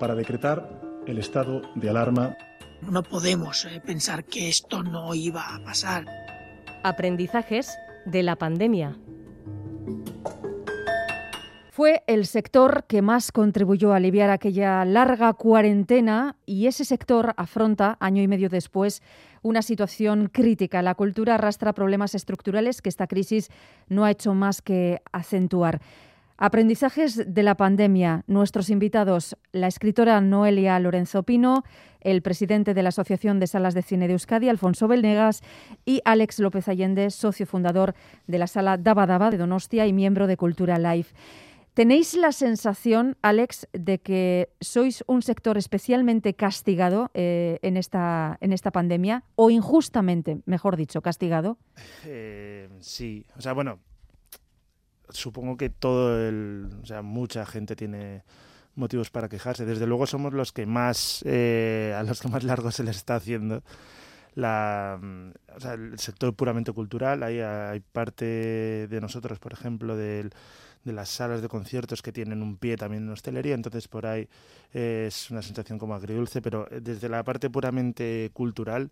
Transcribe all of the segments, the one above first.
para decretar el estado de alarma. No podemos eh, pensar que esto no iba a pasar. Aprendizajes de la pandemia. Fue el sector que más contribuyó a aliviar aquella larga cuarentena y ese sector afronta, año y medio después, una situación crítica. La cultura arrastra problemas estructurales que esta crisis no ha hecho más que acentuar. Aprendizajes de la pandemia. Nuestros invitados, la escritora Noelia Lorenzo Pino, el presidente de la Asociación de Salas de Cine de Euskadi, Alfonso Belnegas, y Alex López Allende, socio fundador de la Sala Daba Daba de Donostia y miembro de Cultura Life. ¿Tenéis la sensación, Alex, de que sois un sector especialmente castigado eh, en, esta, en esta pandemia o injustamente, mejor dicho, castigado? Eh, sí, o sea, bueno, supongo que todo el, o sea, mucha gente tiene motivos para quejarse. Desde luego somos los que más, eh, a los que más largo se les está haciendo la, o sea, el sector puramente cultural. Hay, hay parte de nosotros, por ejemplo, del de las salas de conciertos que tienen un pie también en hostelería, entonces por ahí es una sensación como agridulce, pero eh, desde la parte puramente cultural,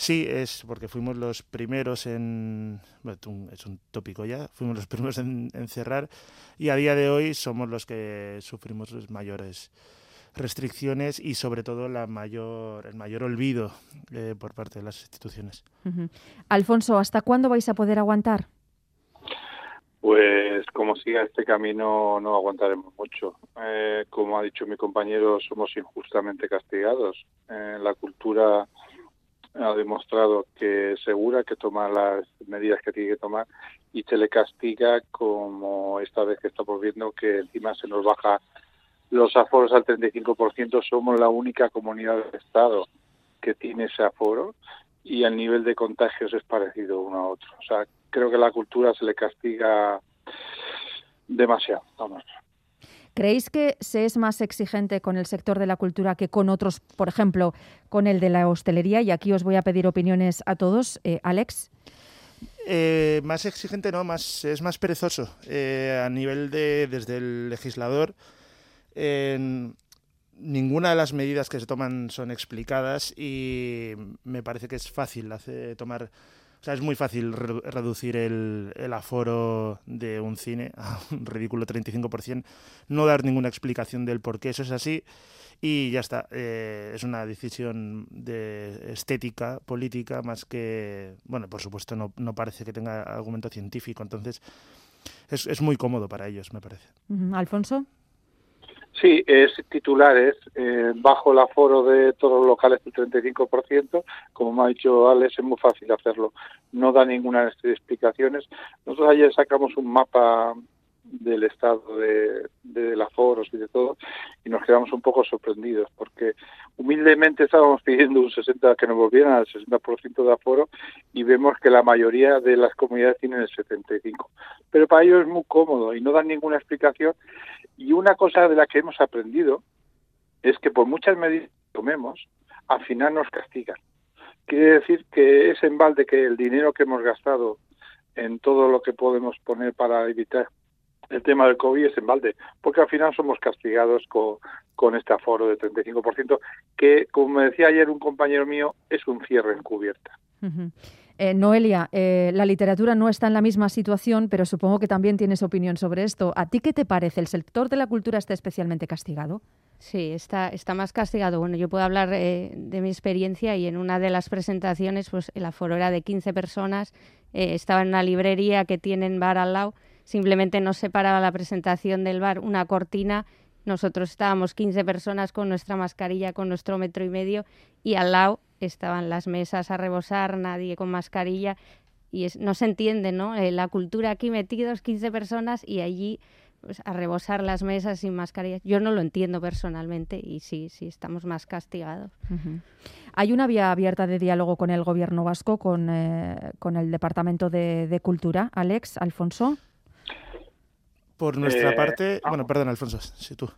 sí, es porque fuimos los primeros en, bueno, es un tópico ya, fuimos los primeros en, cerrar y a día de hoy somos los que sufrimos los mayores restricciones y sobre todo la mayor, el mayor olvido eh, por parte de las instituciones. Alfonso, ¿hasta cuándo vais a poder aguantar? Pues como siga este camino no aguantaremos mucho. Eh, como ha dicho mi compañero, somos injustamente castigados. Eh, la cultura ha demostrado que es segura, que toma las medidas que tiene que tomar y se le castiga como esta vez que estamos viendo que encima se nos baja los aforos al 35%. Somos la única comunidad del Estado que tiene ese aforo y el nivel de contagios es parecido uno a otro. O sea, creo que la cultura se le castiga demasiado. ¿Creéis que se es más exigente con el sector de la cultura que con otros, por ejemplo, con el de la hostelería? Y aquí os voy a pedir opiniones a todos. Eh, Alex. Eh, más exigente no, más es más perezoso. Eh, a nivel de desde el legislador, ninguna de las medidas que se toman son explicadas y me parece que es fácil hacer, tomar o sea, es muy fácil reducir el, el, aforo de un cine a un ridículo 35%, no dar ninguna explicación del por qué eso es así y ya está. Eh, es una decisión de estética, política, más que, bueno, por supuesto no, no parece que tenga argumento científico, entonces es, es muy cómodo para ellos, me parece. Alfonso. Sí, es titulares eh, bajo el aforo de todos los locales del 35%. Como me ha dicho Alex, es muy fácil hacerlo. No da ninguna explicaciones. Nosotros ayer sacamos un mapa del estado de, de, aforos y de todo y nos quedamos un poco sorprendidos porque humildemente estábamos pidiendo un 60 que nos volvieran al 60% de aforo y vemos que la mayoría de las comunidades tienen el 75 pero para ellos es muy cómodo y no dan ninguna explicación y una cosa de la que hemos aprendido es que por muchas medidas que tomemos al final nos castigan quiere decir que ese embalde que el dinero que hemos gastado en todo lo que podemos poner para evitar el tema del COVID es en balde, porque al final somos castigados con, con este aforo del 35%, que, como me decía ayer un compañero mío, es un cierre encubierta. Eh, Noelia, eh, la literatura no está en la misma situación, pero supongo que también tienes opinión sobre esto. ¿A ti qué te parece? ¿El sector de la cultura está especialmente castigado? Sí, está, está más castigado. Bueno, yo puedo hablar eh, de mi experiencia y en una de las presentaciones, pues el aforo era de 15 personas, estaba en una librería que tienen bar al lado simplemente nos separaba la presentación del bar una cortina. Nosotros estábamos 15 personas con nuestra mascarilla, con nuestro metro y medio, y al lado estaban las mesas a rebosar, nadie con mascarilla. Y no se entiende, ¿no? Eh, la cultura aquí metidos, 15 personas, y allí pues, a rebosar las mesas sin mascarilla. Yo no lo entiendo personalmente y sí, sí, estamos más castigados. Hay una vía abierta de diálogo con el gobierno vasco, con, eh, con el Departamento de, de Cultura. Alex, Alfonso. Por nuestra eh, parte, bueno, perdón, Alfonso, si tú.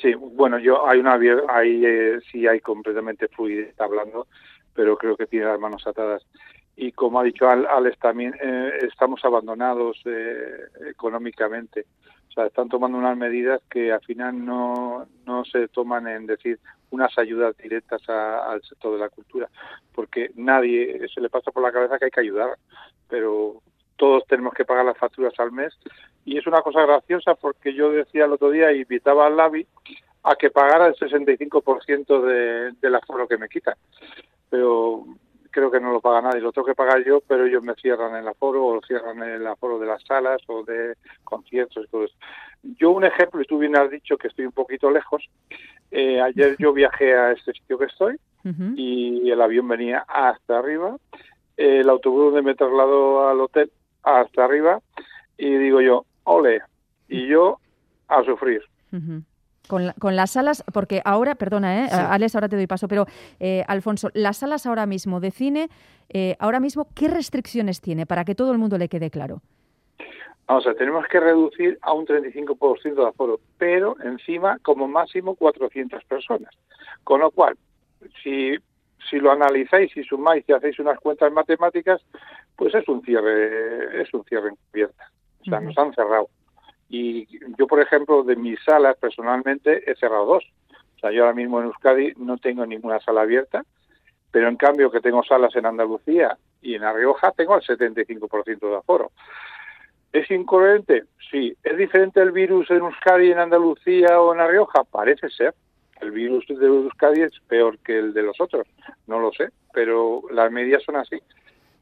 Sí, bueno, yo hay una ahí eh, sí hay completamente fluidez hablando, pero creo que tiene las manos atadas. Y como ha dicho Alex también, eh, estamos abandonados económicamente. O sea, están tomando unas medidas que al final no, no se toman en decir unas ayudas directas al sector de la cultura, porque nadie se le pasa por la cabeza que hay que ayudar, pero todos tenemos que pagar las facturas al mes. Y es una cosa graciosa porque yo decía el otro día, invitaba al LABI a que pagara el 65% de, del aforo que me quitan, pero creo que no lo paga nadie, lo tengo que pagar yo, pero ellos me cierran el aforo o cierran el aforo de las salas o de conciertos y todo eso. Yo un ejemplo, y tú bien has dicho que estoy un poquito lejos, eh, ayer yo viajé a este sitio que estoy y el avión venía hasta arriba, el autobús donde me trasladó al hotel hasta arriba y digo yo, ole, y yo a sufrir. Con, con, las salas, porque ahora, perdona, ¿eh? Alex, ahora te doy paso, pero eh, Alfonso, las salas ahora mismo de cine, eh, ahora mismo, ¿qué restricciones tiene para que todo el mundo le quede claro? O sea, tenemos que reducir a un 35% de aforo, pero encima como máximo 400 personas. Con lo cual, si, si lo analizáis y sumáis y hacéis unas cuentas matemáticas, pues es un cierre, es un cierre encubierta. O sea, nos han cerrado. Y yo, por ejemplo, de mis salas personalmente he cerrado dos. O sea, yo ahora mismo en Euskadi no tengo ninguna sala abierta, pero en cambio que tengo salas en Andalucía y en La Rioja tengo el 75% de aforo. ¿Es incoherente? Sí. ¿Es diferente el virus en Euskadi, en Andalucía o en La Rioja? Parece ser. El virus de Euskadi es peor que el de los otros. No lo sé, pero las medidas son así.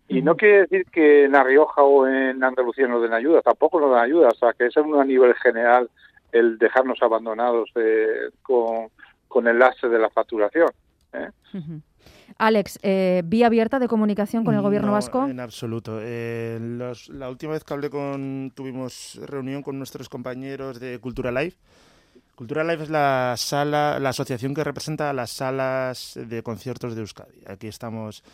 Y no quiere decir que en La Rioja o en Andalucía nos den ayuda, tampoco nos dan ayuda, o sea, que es a nivel general el dejarnos abandonados con, con, el lastre de la facturación. ¿eh? Alex, eh, ¿vía abierta de comunicación con el gobierno vasco? En absoluto. Eh, la última vez que hablé con, tuvimos reunión con nuestros compañeros de Cultura Live. Cultura Live es la sala, la asociación que representa a las salas de conciertos de Euskadi. Aquí estamos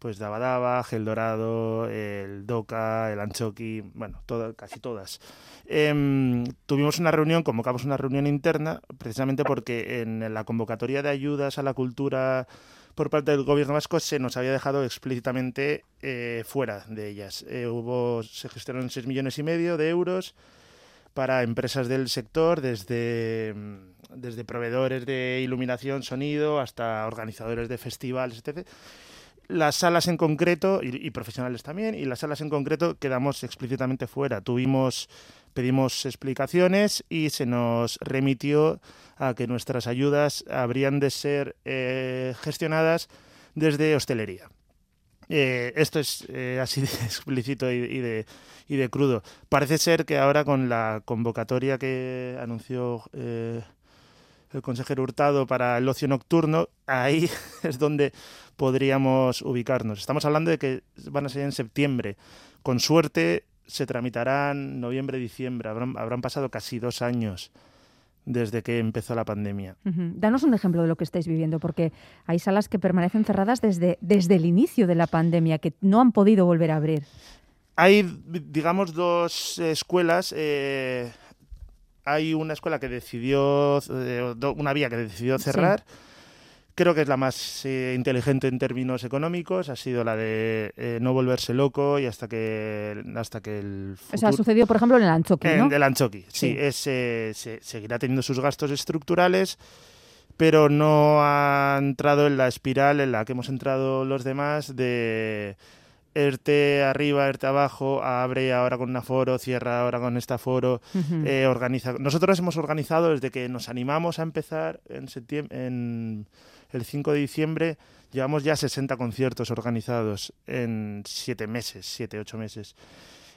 pues Dabadaba, Gel Dorado, el Doca, el Anchoqui, bueno, casi todas. Em, tuvimos una reunión, convocamos una reunión interna, precisamente porque en la convocatoria de ayudas a la cultura por parte del gobierno vasco se nos había dejado explícitamente eh, fuera de ellas. Eh, hubo, se gestionaron 6 millones y medio de euros para empresas del sector, desde, desde proveedores de iluminación, sonido, hasta organizadores de festivales, etc las salas en concreto, y, profesionales también, y las salas en concreto quedamos explícitamente fuera. Tuvimos, pedimos explicaciones y se nos remitió a que nuestras ayudas habrían de ser eh, gestionadas desde hostelería. Eh, esto es eh, así de explícito y, de, y, de, crudo. Parece ser que ahora con la convocatoria que anunció el consejero Hurtado para el ocio nocturno, ahí es donde podríamos ubicarnos. Estamos hablando de que van a ser en septiembre. Con suerte se tramitarán noviembre, diciembre. Habrán, pasado casi dos años desde que empezó la pandemia. Danos un ejemplo de lo que estáis viviendo, porque hay salas que permanecen cerradas desde, desde el inicio de la pandemia, que no han podido volver a abrir. Hay, digamos, dos escuelas. Eh, hay una escuela que decidió, eh, una vía que decidió cerrar. Creo que es la más eh, inteligente en términos económicos. Ha sido la de eh, no volverse loco y hasta que hasta que el futuro... O sea, sucedió, por ejemplo, en el Anchoqui, ¿no? En el Anchoqui, sí. Es, se, seguirá teniendo sus gastos estructurales, pero no ha entrado en la espiral en la que hemos entrado los demás de ERTE arriba, ERTE abajo, abre ahora con un aforo, cierra ahora con este aforo, eh, organiza. Nosotros hemos organizado desde que nos animamos a empezar en septiembre, en el 5 de diciembre, llevamos ya 60 conciertos organizados en 7 meses, 7, 8 meses.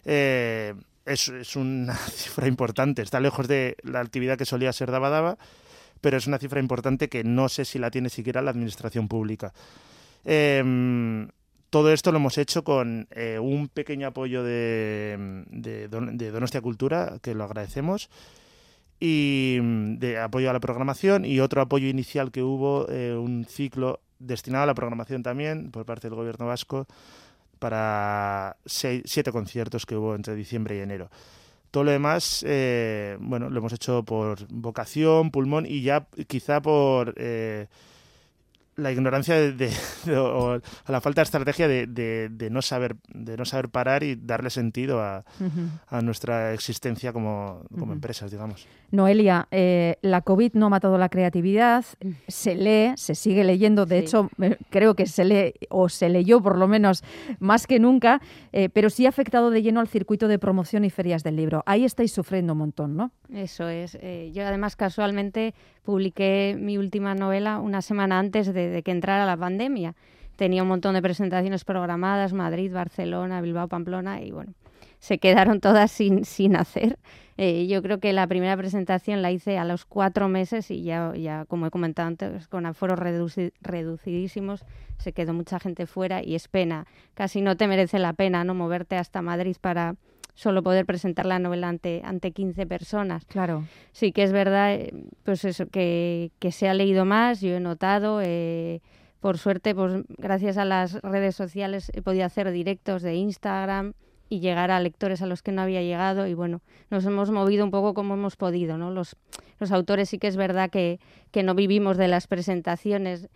Eh, es, es, una cifra importante, está lejos de la actividad que solía ser Daba Daba, pero es una cifra importante que no sé si la tiene siquiera la administración pública. Eh, todo esto lo hemos hecho con eh, un pequeño apoyo de, de, Donostia Cultura, que lo agradecemos, y mm, de apoyo a la programación, y otro apoyo inicial que hubo, eh, un ciclo destinado a la programación también por parte del gobierno vasco para siete conciertos que hubo entre diciembre y enero. Todo lo demás, eh, bueno, lo hemos hecho por vocación, pulmón y ya quizá por la ignorancia de, o la falta de estrategia de, no saber de no saber parar y darle sentido a, nuestra existencia como, empresas, digamos. Noelia, eh, la COVID no ha matado la creatividad, se lee, se sigue leyendo, de hecho creo que se lee o se leyó por lo menos más que nunca, eh, pero sí ha afectado de lleno al circuito de promoción y ferias del libro. Ahí estáis sufriendo un montón, ¿no? Eso es. Eh, yo además casualmente publiqué mi última novela una semana antes de, que entrara la pandemia. Tenía un montón de presentaciones programadas, Madrid, Barcelona, Bilbao, Pamplona, y bueno, se quedaron todas sin, sin hacer. Eh, yo creo que la primera presentación la hice a los cuatro meses y ya, ya como he comentado antes, con aforos reducidísimos, se quedó mucha gente fuera y es pena. Casi no te merece la pena no moverte hasta Madrid para solo poder presentar la novela ante, ante 15 personas. Claro. Sí que es verdad, eh, pues eso, que, que se ha leído más, yo he notado, eh, por suerte, pues gracias a las redes sociales he podido hacer directos de Instagram y llegar a lectores a los que no había llegado y bueno, nos hemos movido un poco como hemos podido, ¿no? Los, los autores sí que es verdad que, que no vivimos de las presentaciones,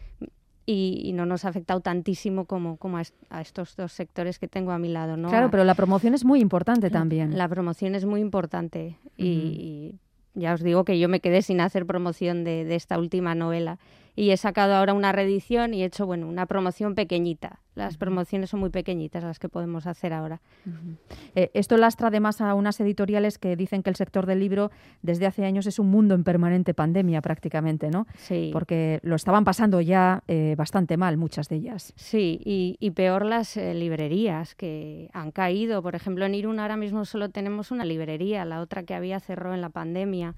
y, no nos ha afectado tantísimo como, como a, estos dos sectores que tengo a mi lado. ¿no? Claro, pero la promoción es muy importante también. La promoción es muy importante y, ya os digo que yo me quedé sin hacer promoción de, de esta última novela y he sacado ahora una reedición y he hecho bueno una promoción pequeñita. Las promociones son muy pequeñitas las que podemos hacer ahora. Eh, esto lastra además a unas editoriales que dicen que el sector del libro desde hace años es un mundo en permanente pandemia prácticamente, ¿no? Sí. Porque lo estaban pasando ya eh, bastante mal muchas de ellas. Sí, y, peor las eh, librerías que han caído. Por ejemplo, en Irún ahora mismo solo tenemos una librería, la otra que había cerró en la pandemia.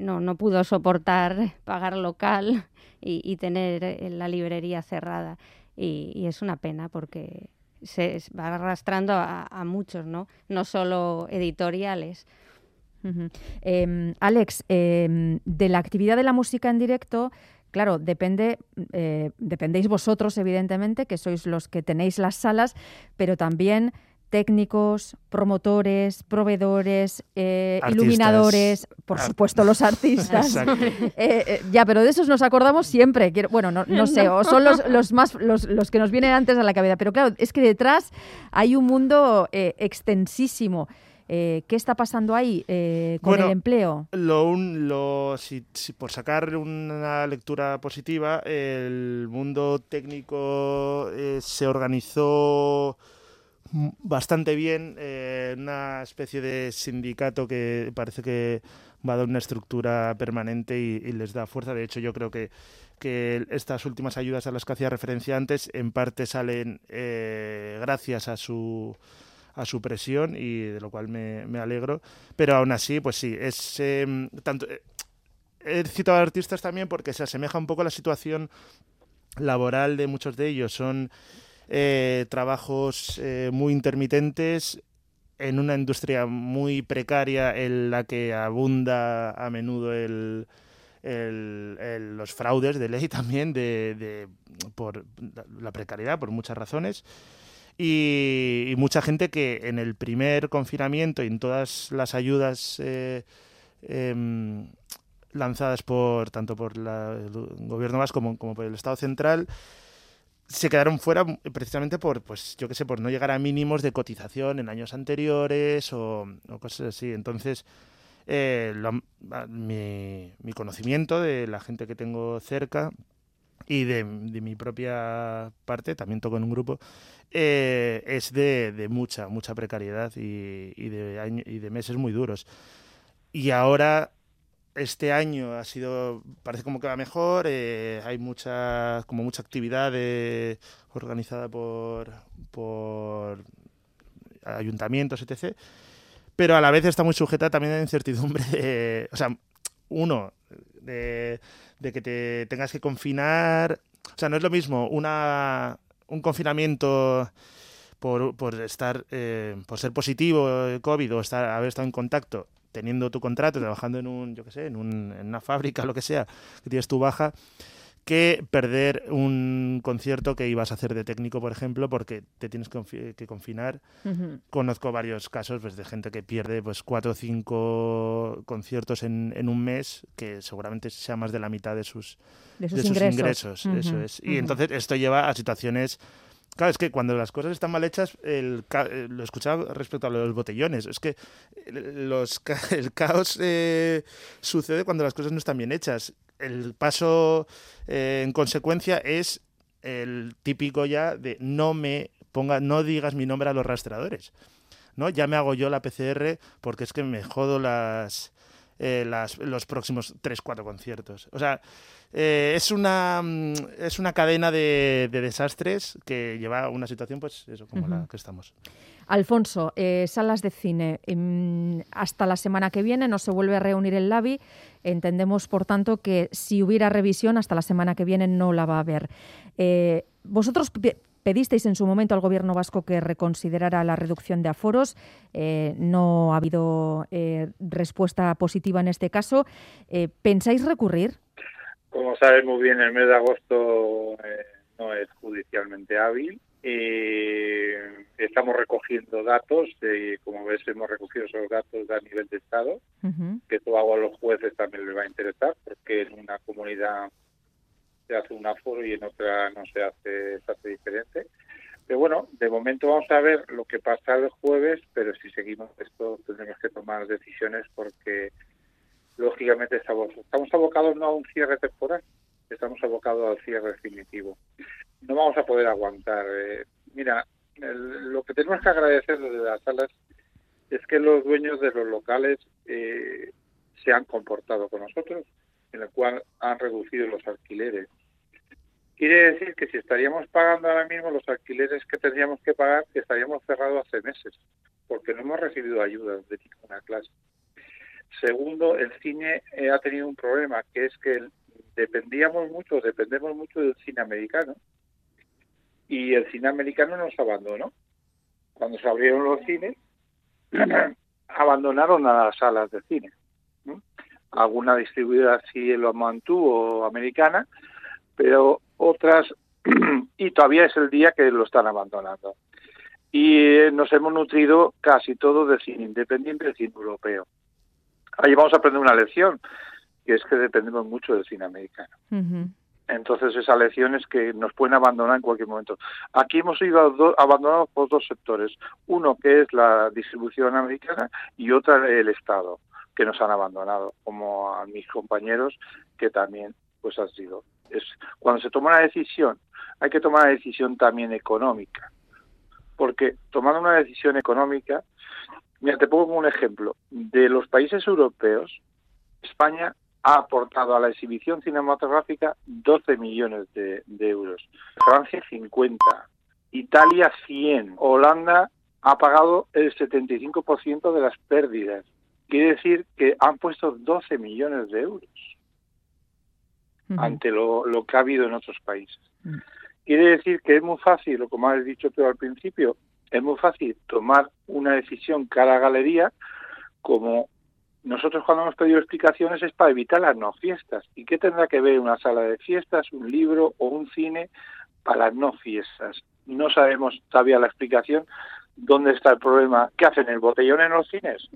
no, no pudo soportar pagar local y, tener la librería cerrada. Y, es una pena porque se va arrastrando a, muchos, ¿no? No solo editoriales. Em, Alex, em, de la actividad de la música en directo, claro, depende, eh, dependéis vosotros, evidentemente, que sois los que tenéis las salas, pero también técnicos, promotores, proveedores, eh, iluminadores, por supuesto los artistas. Eh, eh, ya, pero de esos nos acordamos siempre. bueno, no, no sé, o son los, los más los, los, que nos vienen antes a la cabeza. Pero claro, es que detrás hay un mundo extensísimo. ¿Qué está pasando ahí con el empleo? Lo, lo, si, por sacar una lectura positiva, el mundo técnico se organizó bastante bien, eh, una especie de sindicato que parece que va a dar una estructura permanente y, les da fuerza. De hecho, yo creo que, que estas últimas ayudas a las que hacía referencia antes, en parte salen eh, gracias a su a su presión y de lo cual me, me alegro. Pero aún así, pues sí, es em, tanto. Eh, he citado a artistas también porque se asemeja un poco a la situación laboral de muchos de ellos. Son eh, trabajos eh, muy intermitentes en una industria muy precaria en la que abunda a menudo el, los fraudes de ley también de, por la precariedad por muchas razones. Y, mucha gente que en el primer confinamiento y en todas las ayudas eh, em, lanzadas por tanto por el gobierno más como, como por el Estado central se quedaron fuera precisamente por, pues, yo qué sé, por no llegar a mínimos de cotización en años anteriores o, cosas así. Entonces, eh, mi, conocimiento de la gente que tengo cerca y de, mi propia parte, también toco en un grupo, eh, es de, mucha, mucha precariedad y, y, de y de meses muy duros. Y ahora este año ha sido, parece como que va mejor, eh, hay mucha, como mucha actividad organizada por, por ayuntamientos, etc. Pero a la vez está muy sujeta también a incertidumbre o sea, uno, de, que te tengas que confinar, o sea, no es lo mismo una, un confinamiento por, por estar, eh, por ser positivo COVID o estar, haber estado en contacto teniendo tu contrato, trabajando en un, yo qué sé, en, un, en una fábrica, lo que sea, que tienes tu baja, que perder un concierto que ibas a hacer de técnico, por ejemplo, porque te tienes que confinar. Conozco varios casos pues, de gente que pierde pues cuatro o cinco conciertos en, en, un mes, que seguramente sea más de la mitad de sus, de sus, ingresos. Eso es. Y entonces esto lleva a situaciones Claro, es que cuando las cosas están mal hechas, el, eh, lo escuchaba respecto a los botellones, es que los, el caos eh, sucede cuando las cosas no están bien hechas. El paso eh, en consecuencia es el típico ya de no me ponga, no digas mi nombre a los rastreadores. ¿no? Ya me hago yo la PCR porque es que me jodo las, las los próximos 3-4 conciertos. O sea, eh, es, una, mm, es una cadena de, desastres que lleva a una situación pues eso, como la que estamos. Alfonso, eh, salas de cine. Em, hasta la semana que viene no se vuelve a reunir el LABI. Entendemos, por tanto, que si hubiera revisión, hasta la semana que viene no la va a haber. Eh, vosotros pedisteis en su momento al Gobierno vasco que reconsiderara la reducción de aforos. no ha habido respuesta positiva en este caso. ¿Pensáis recurrir? Como sabes muy bien, el mes de agosto eh, no es judicialmente hábil. estamos recogiendo datos, como ves hemos recogido esos datos a nivel de Estado, que esto hago a los jueces también les va a interesar, porque en una comunidad se hace un aforo y en otra no se hace, se hace diferente. Pero bueno, de momento vamos a ver lo que pasa el jueves, pero si seguimos esto tendremos que tomar decisiones porque lógicamente estamos, abocados no a un cierre temporal, estamos abocados al cierre definitivo. No vamos a poder aguantar. Eh, mira, lo que tenemos que agradecer desde las salas es que los dueños de los locales eh, se han comportado con nosotros, en el cual han reducido los alquileres. Quiere decir que si estaríamos pagando ahora mismo los alquileres que tendríamos que pagar, estaríamos cerrados hace meses, porque no hemos recibido ayuda de ninguna clase. Segundo, el cine eh, ha tenido un problema, que es que dependíamos mucho, dependemos mucho del cine americano, y el cine americano nos abandonó. Cuando se abrieron los cines, abandonaron a las salas de cine. Alguna distribuidora sí lo mantuvo, americana, pero otras, y todavía es el día que lo están abandonando. Y eh, nos hemos nutrido casi todo de cine independiente, del cine europeo ahí vamos a aprender una lección, que es que dependemos mucho del cine americano. Entonces esa lección es que nos pueden abandonar en cualquier momento. Aquí hemos sido abandonados por dos sectores, uno que es la distribución americana y otra el Estado, que nos han abandonado, como a mis compañeros que también pues han sido. Es, cuando se toma una decisión, hay que tomar una decisión también económica, porque tomando una decisión económica Mira, te pongo un ejemplo. De los países europeos, España ha aportado a la exhibición cinematográfica 12 millones de, euros. Francia 50. Italia 100. Holanda ha pagado el 75% de las pérdidas. Quiere decir que han puesto 12 millones de euros ante lo, que ha habido en otros países. Quiere decir que es muy fácil, como has dicho tú al principio, es muy fácil tomar una decisión cada galería como nosotros cuando hemos pedido explicaciones es para evitar las no fiestas. ¿Y qué tendrá que ver una sala de fiestas, un libro o un cine para las no fiestas? No sabemos todavía la explicación dónde está el problema. ¿Qué hacen el botellón en los cines?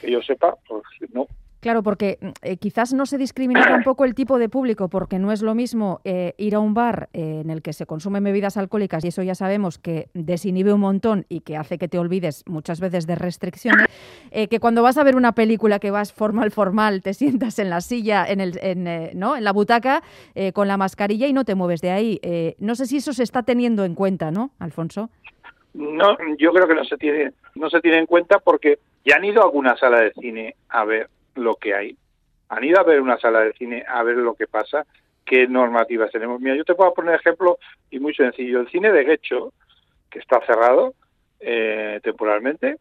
Que yo sepa, pues no. Claro, porque mm, eh, quizás no se discrimina tampoco el tipo de público, porque no es lo mismo eh, ir a un bar eh, en el que se consumen bebidas alcohólicas, y eso ya sabemos que desinhibe un montón y que hace que te olvides muchas veces de restricciones, que cuando vas a ver una película que vas formal, formal, te sientas en la silla, en, el, en, ¿no? en la butaca, con la mascarilla y no te mueves de ahí. no sé si eso se está teniendo en cuenta, ¿no, Alfonso? No, yo creo que no se tiene, no se tiene en cuenta porque ya han ido a alguna sala de cine a ver lo que hay. Han ido a ver una sala de cine a ver lo que pasa, qué normativas tenemos. Mira, yo te puedo poner ejemplo y muy sencillo. El cine de Guecho, que está cerrado eh, temporalmente,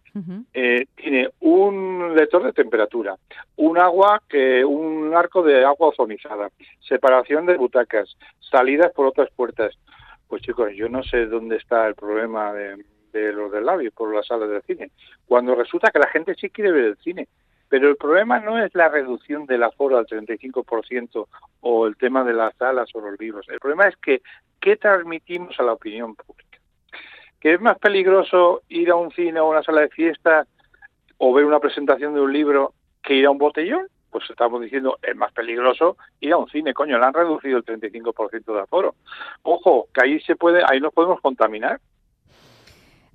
eh, tiene un lector de temperatura, un agua que un arco de agua ozonizada, separación de butacas, salidas por otras puertas. Pues chicos, yo no sé dónde está el problema de, de los del labio por las salas de cine. Cuando resulta que la gente sí quiere ver el cine, Pero el problema no es la reducción del aforo al 35% o el tema de las salas o los libros. El problema es que qué transmitimos a la opinión pública. ¿Que es más peligroso ir a un cine o a una sala de fiesta o ver una presentación de un libro que ir a un botellón? Pues estamos diciendo, es más peligroso ir a un cine, coño, le han reducido el 35% de aforo. Ojo, que ahí se puede, ahí nos podemos contaminar.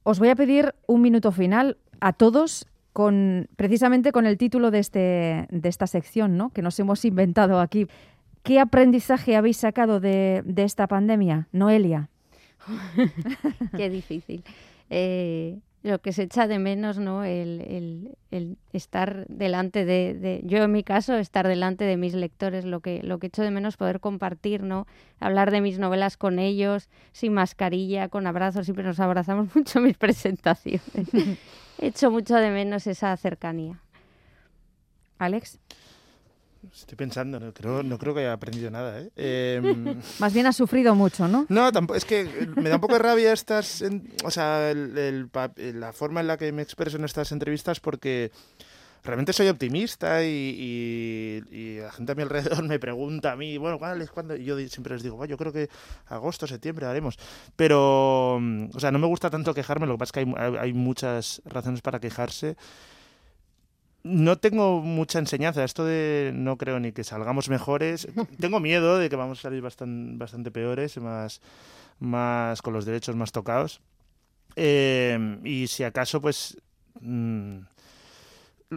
Os voy a pedir un minuto final a todos con precisamente con el título de este de esta sección, ¿no? Que nos hemos inventado aquí. ¿Qué aprendizaje habéis sacado de, de esta pandemia, Noelia? Qué difícil. Eh, lo que se echa de menos, ¿no? El, el, estar delante de, yo en mi caso, estar delante de mis lectores, lo que, lo que echo de menos poder compartir, ¿no? Hablar de mis novelas con ellos, sin mascarilla, con abrazos, siempre nos abrazamos mucho en mis presentaciones. echo mucho de menos esa cercanía. Alex. Estoy pensando, no creo, no creo que haya aprendido nada. ¿eh? Em, Más bien ha sufrido mucho, ¿no? No, tampoco, es que me da un poco de rabia estas, o sea, la forma en la que me expreso en estas entrevistas porque realmente soy optimista y, la gente a mi alrededor me pregunta a mí, bueno, ¿cuál es cuándo? Y yo siempre les digo, yo creo que agosto, septiembre haremos. Pero, o sea, no me gusta tanto quejarme, lo que pasa es que hay, hay muchas razones para quejarse no tengo mucha enseñanza. Esto de no creo ni que salgamos mejores. tengo miedo de que vamos a salir bastante, bastante peores, más, más con los derechos más tocados. Eh, y si acaso, pues, mm,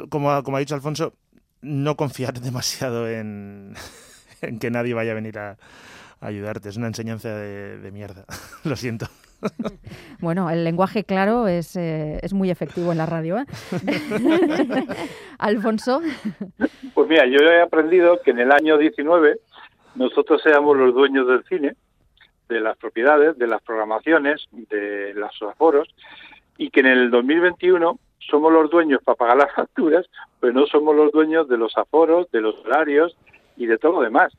como, como ha dicho Alfonso, no confiar demasiado en, en que nadie vaya a venir a, ayudarte. Es una enseñanza de mierda. Lo siento. Bueno, el lenguaje claro es, eh, es muy efectivo en la radio. ¿eh? Alfonso. Pues mira, yo he aprendido que en el año 19 nosotros seamos los dueños del cine, de las propiedades, de las programaciones, de los aforos, y que en el 2021 somos los dueños para pagar las facturas, pero no somos los dueños de los aforos, de los horarios y de todo lo demás.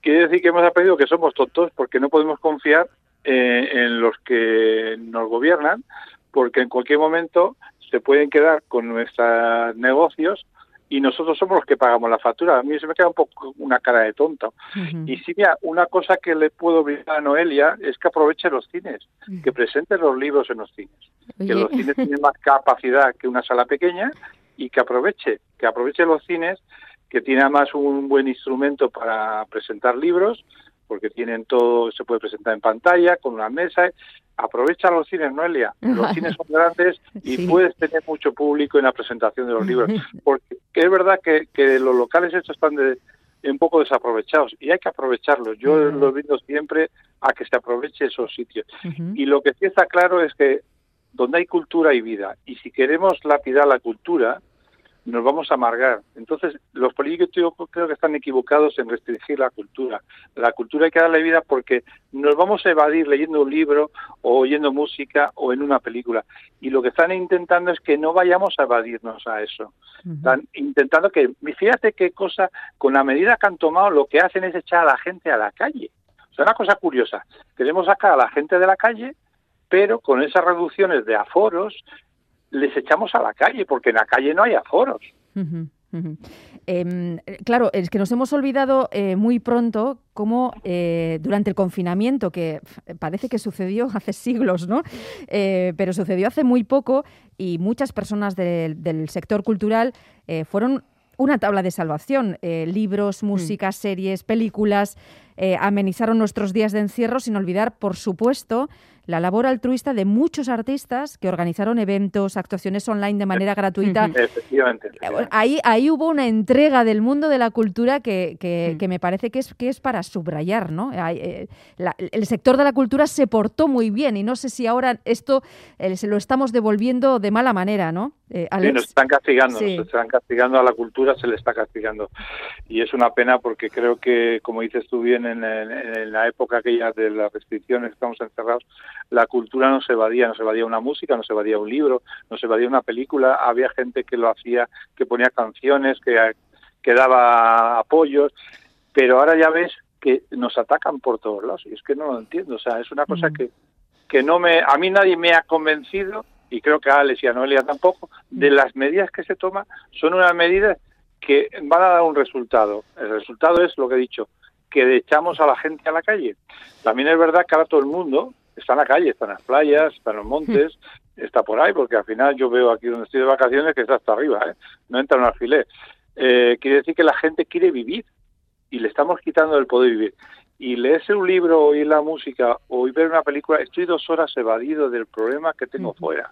Quiere decir que hemos aprendido que somos tontos porque no podemos confiar eh, en los que nos gobiernan, porque en cualquier momento se pueden quedar con nuestros negocios y nosotros somos los que pagamos la factura. A mí se me queda un poco una cara de tonto. Y sí, mira, una cosa que le puedo brindar a Noelia es que aproveche los cines, que presente los libros en los cines, que los cines tienen más capacidad que una sala pequeña y que aproveche, que aproveche los cines, que tiene además un buen instrumento para presentar libros, porque tienen todo, se puede presentar en pantalla, con una mesa. Aprovecha los cines, Noelia. Los cines son grandes y puedes tener mucho público en la presentación de los libros. Porque es verdad que, que los locales estos están de, un poco desaprovechados y hay que aprovecharlos. Yo los viendo siempre a que se aproveche esos sitios. Y lo que sí está claro es que donde hay cultura hay vida. Y si queremos lapidar la cultura, nos vamos a amargar. Entonces, los políticos yo creo que están equivocados en restringir la cultura. La cultura hay que darle vida porque nos vamos a evadir leyendo un libro o oyendo música o en una película. Y lo que están intentando es que no vayamos a evadirnos a eso. Están intentando que, fíjate qué cosa, con la medida que han tomado, lo que hacen es echar a la gente a la calle. O sea, una cosa curiosa. Queremos sacar a la gente de la calle pero con esas reducciones de aforos les echamos a la calle, porque en la calle no hay aforos. Em, claro, es que nos hemos olvidado eh, muy pronto cómo eh, durante el confinamiento, que parece que sucedió hace siglos, ¿no? Eh, pero sucedió hace muy poco y muchas personas del sector cultural fueron una tabla de salvación. libros, mm. música, series, películas amenizaron nuestros días de encierro, sin olvidar, por supuesto, la labor altruista de muchos artistas que organizaron eventos, actuaciones online de manera gratuita. Efectivamente. Ahí, ahí hubo una entrega del mundo de la cultura que, que, mm. me parece que es, que es para subrayar. ¿no? Eh, el sector de la cultura se portó muy bien y no sé si ahora esto eh, se lo estamos devolviendo de mala manera, ¿no? Eh, nos están castigando, nos están castigando a la cultura, se le está castigando. Y es una pena porque creo que, como dices tú bien, en, en la época aquella de las restricciones, estamos encerrados, la cultura no se evadía, no se evadía una música, no se evadía un libro, no se evadía una película, había gente que lo hacía, que ponía canciones, que, que daba apoyos, pero ahora ya ves que nos atacan por todos lados y es que no lo entiendo, o sea, es una cosa que, que no me, a mí nadie me ha convencido y creo que a Alex y a Noelia tampoco, de las medidas que se toman. Son unas medidas que van a dar un resultado. El resultado es lo que he dicho, que echamos a la gente a la calle. También es verdad que ahora todo el mundo está en la calle, está en las playas, está en los montes, está por ahí, porque al final yo veo aquí donde estoy de vacaciones que está hasta arriba, ¿eh? no entra en un alfiler. Eh, quiere decir que la gente quiere vivir y le estamos quitando el poder vivir. Y leerse un libro, oír la música o ver una película, estoy dos horas evadido del problema que tengo fuera.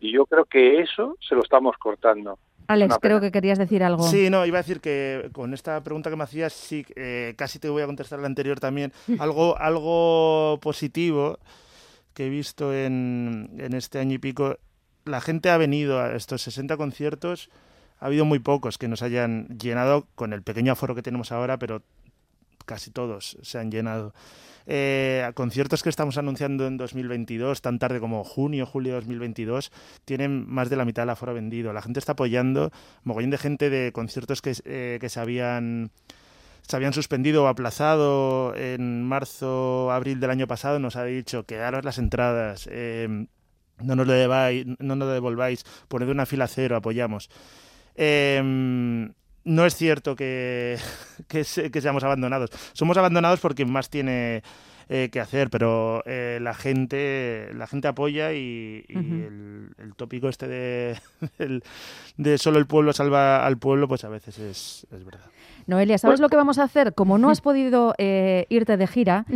Y yo creo que eso se lo estamos cortando. Alex, creo que querías decir algo. Sí, no, iba a decir que con esta pregunta que me hacías, sí, eh, casi te voy a contestar la anterior también. algo, algo positivo que he visto en, en este año y pico, la gente ha venido a estos 60 conciertos, ha habido muy pocos que nos hayan llenado con el pequeño aforo que tenemos ahora, pero casi todos se han llenado. Eh, conciertos que estamos anunciando en 2022, tan tarde como junio, julio de 2022, tienen más de la mitad del aforo vendido. La gente está apoyando, mogollón de gente de conciertos que, eh, que se habían se habían suspendido o aplazado en marzo, abril del año pasado, nos ha dicho quedaros las entradas, eh, no, nos lo deváis, no nos lo devolváis, poned una fila cero, apoyamos. Eh, no es cierto que, que, seamos abandonados. Somos abandonados porque más tiene eh, que hacer, pero eh, la gente la gente apoya y, el, tópico este de, de solo el pueblo salva al pueblo, pues a veces es, es verdad. Noelia, ¿sabes lo que vamos a hacer? Como no has podido eh, irte de gira,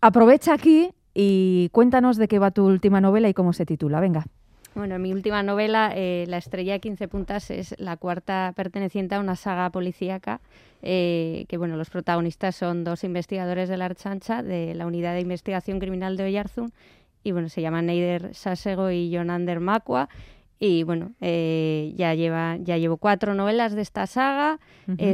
aprovecha aquí y cuéntanos de qué va tu última novela y cómo se titula. Venga. Bueno, mi última novela, eh, La estrella de 15 puntas, es la cuarta perteneciente a una saga policíaca, eh, que bueno, los protagonistas son dos investigadores de la Archancha, de la Unidad de Investigación Criminal de Oyarzún, y bueno, se llaman Neider Sasego y Jonander Macua, y bueno, eh, ya lleva ya llevo cuatro novelas de esta saga,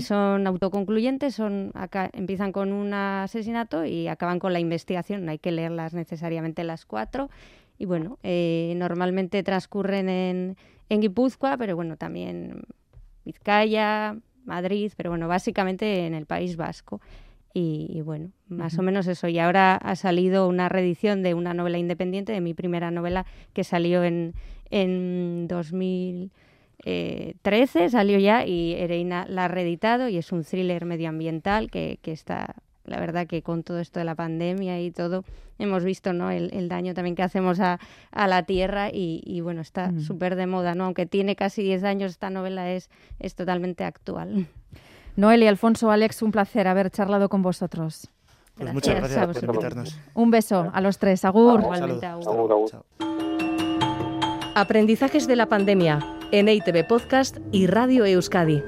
son autoconcluyentes, son acá empiezan con un asesinato y acaban con la investigación, no hay que leerlas necesariamente las cuatro y bueno, eh, normalmente transcurren en, en Guipúzcoa, pero bueno, también Vizcaya, Madrid, pero bueno, básicamente en el País Vasco. Y, bueno, más o menos eso. Y ahora ha salido una reedición de una novela independiente, de mi primera novela, que salió en, en 2013, salió ya, y Ereina la ha reeditado, y es un thriller medioambiental que, que está la verdad que con todo esto de la pandemia y todo, hemos visto ¿no? el, daño también que hacemos a, la tierra y, bueno, está mm. súper de moda, ¿no? Aunque tiene casi 10 años, esta novela es, es totalmente actual. Noel y Alfonso, Alex, un placer haber charlado con vosotros. Pues muchas gracias por invitarnos. Un beso a los tres. Agur. Igualmente, agur. Aprendizajes de la pandemia en EITV Podcast y Radio Euskadi.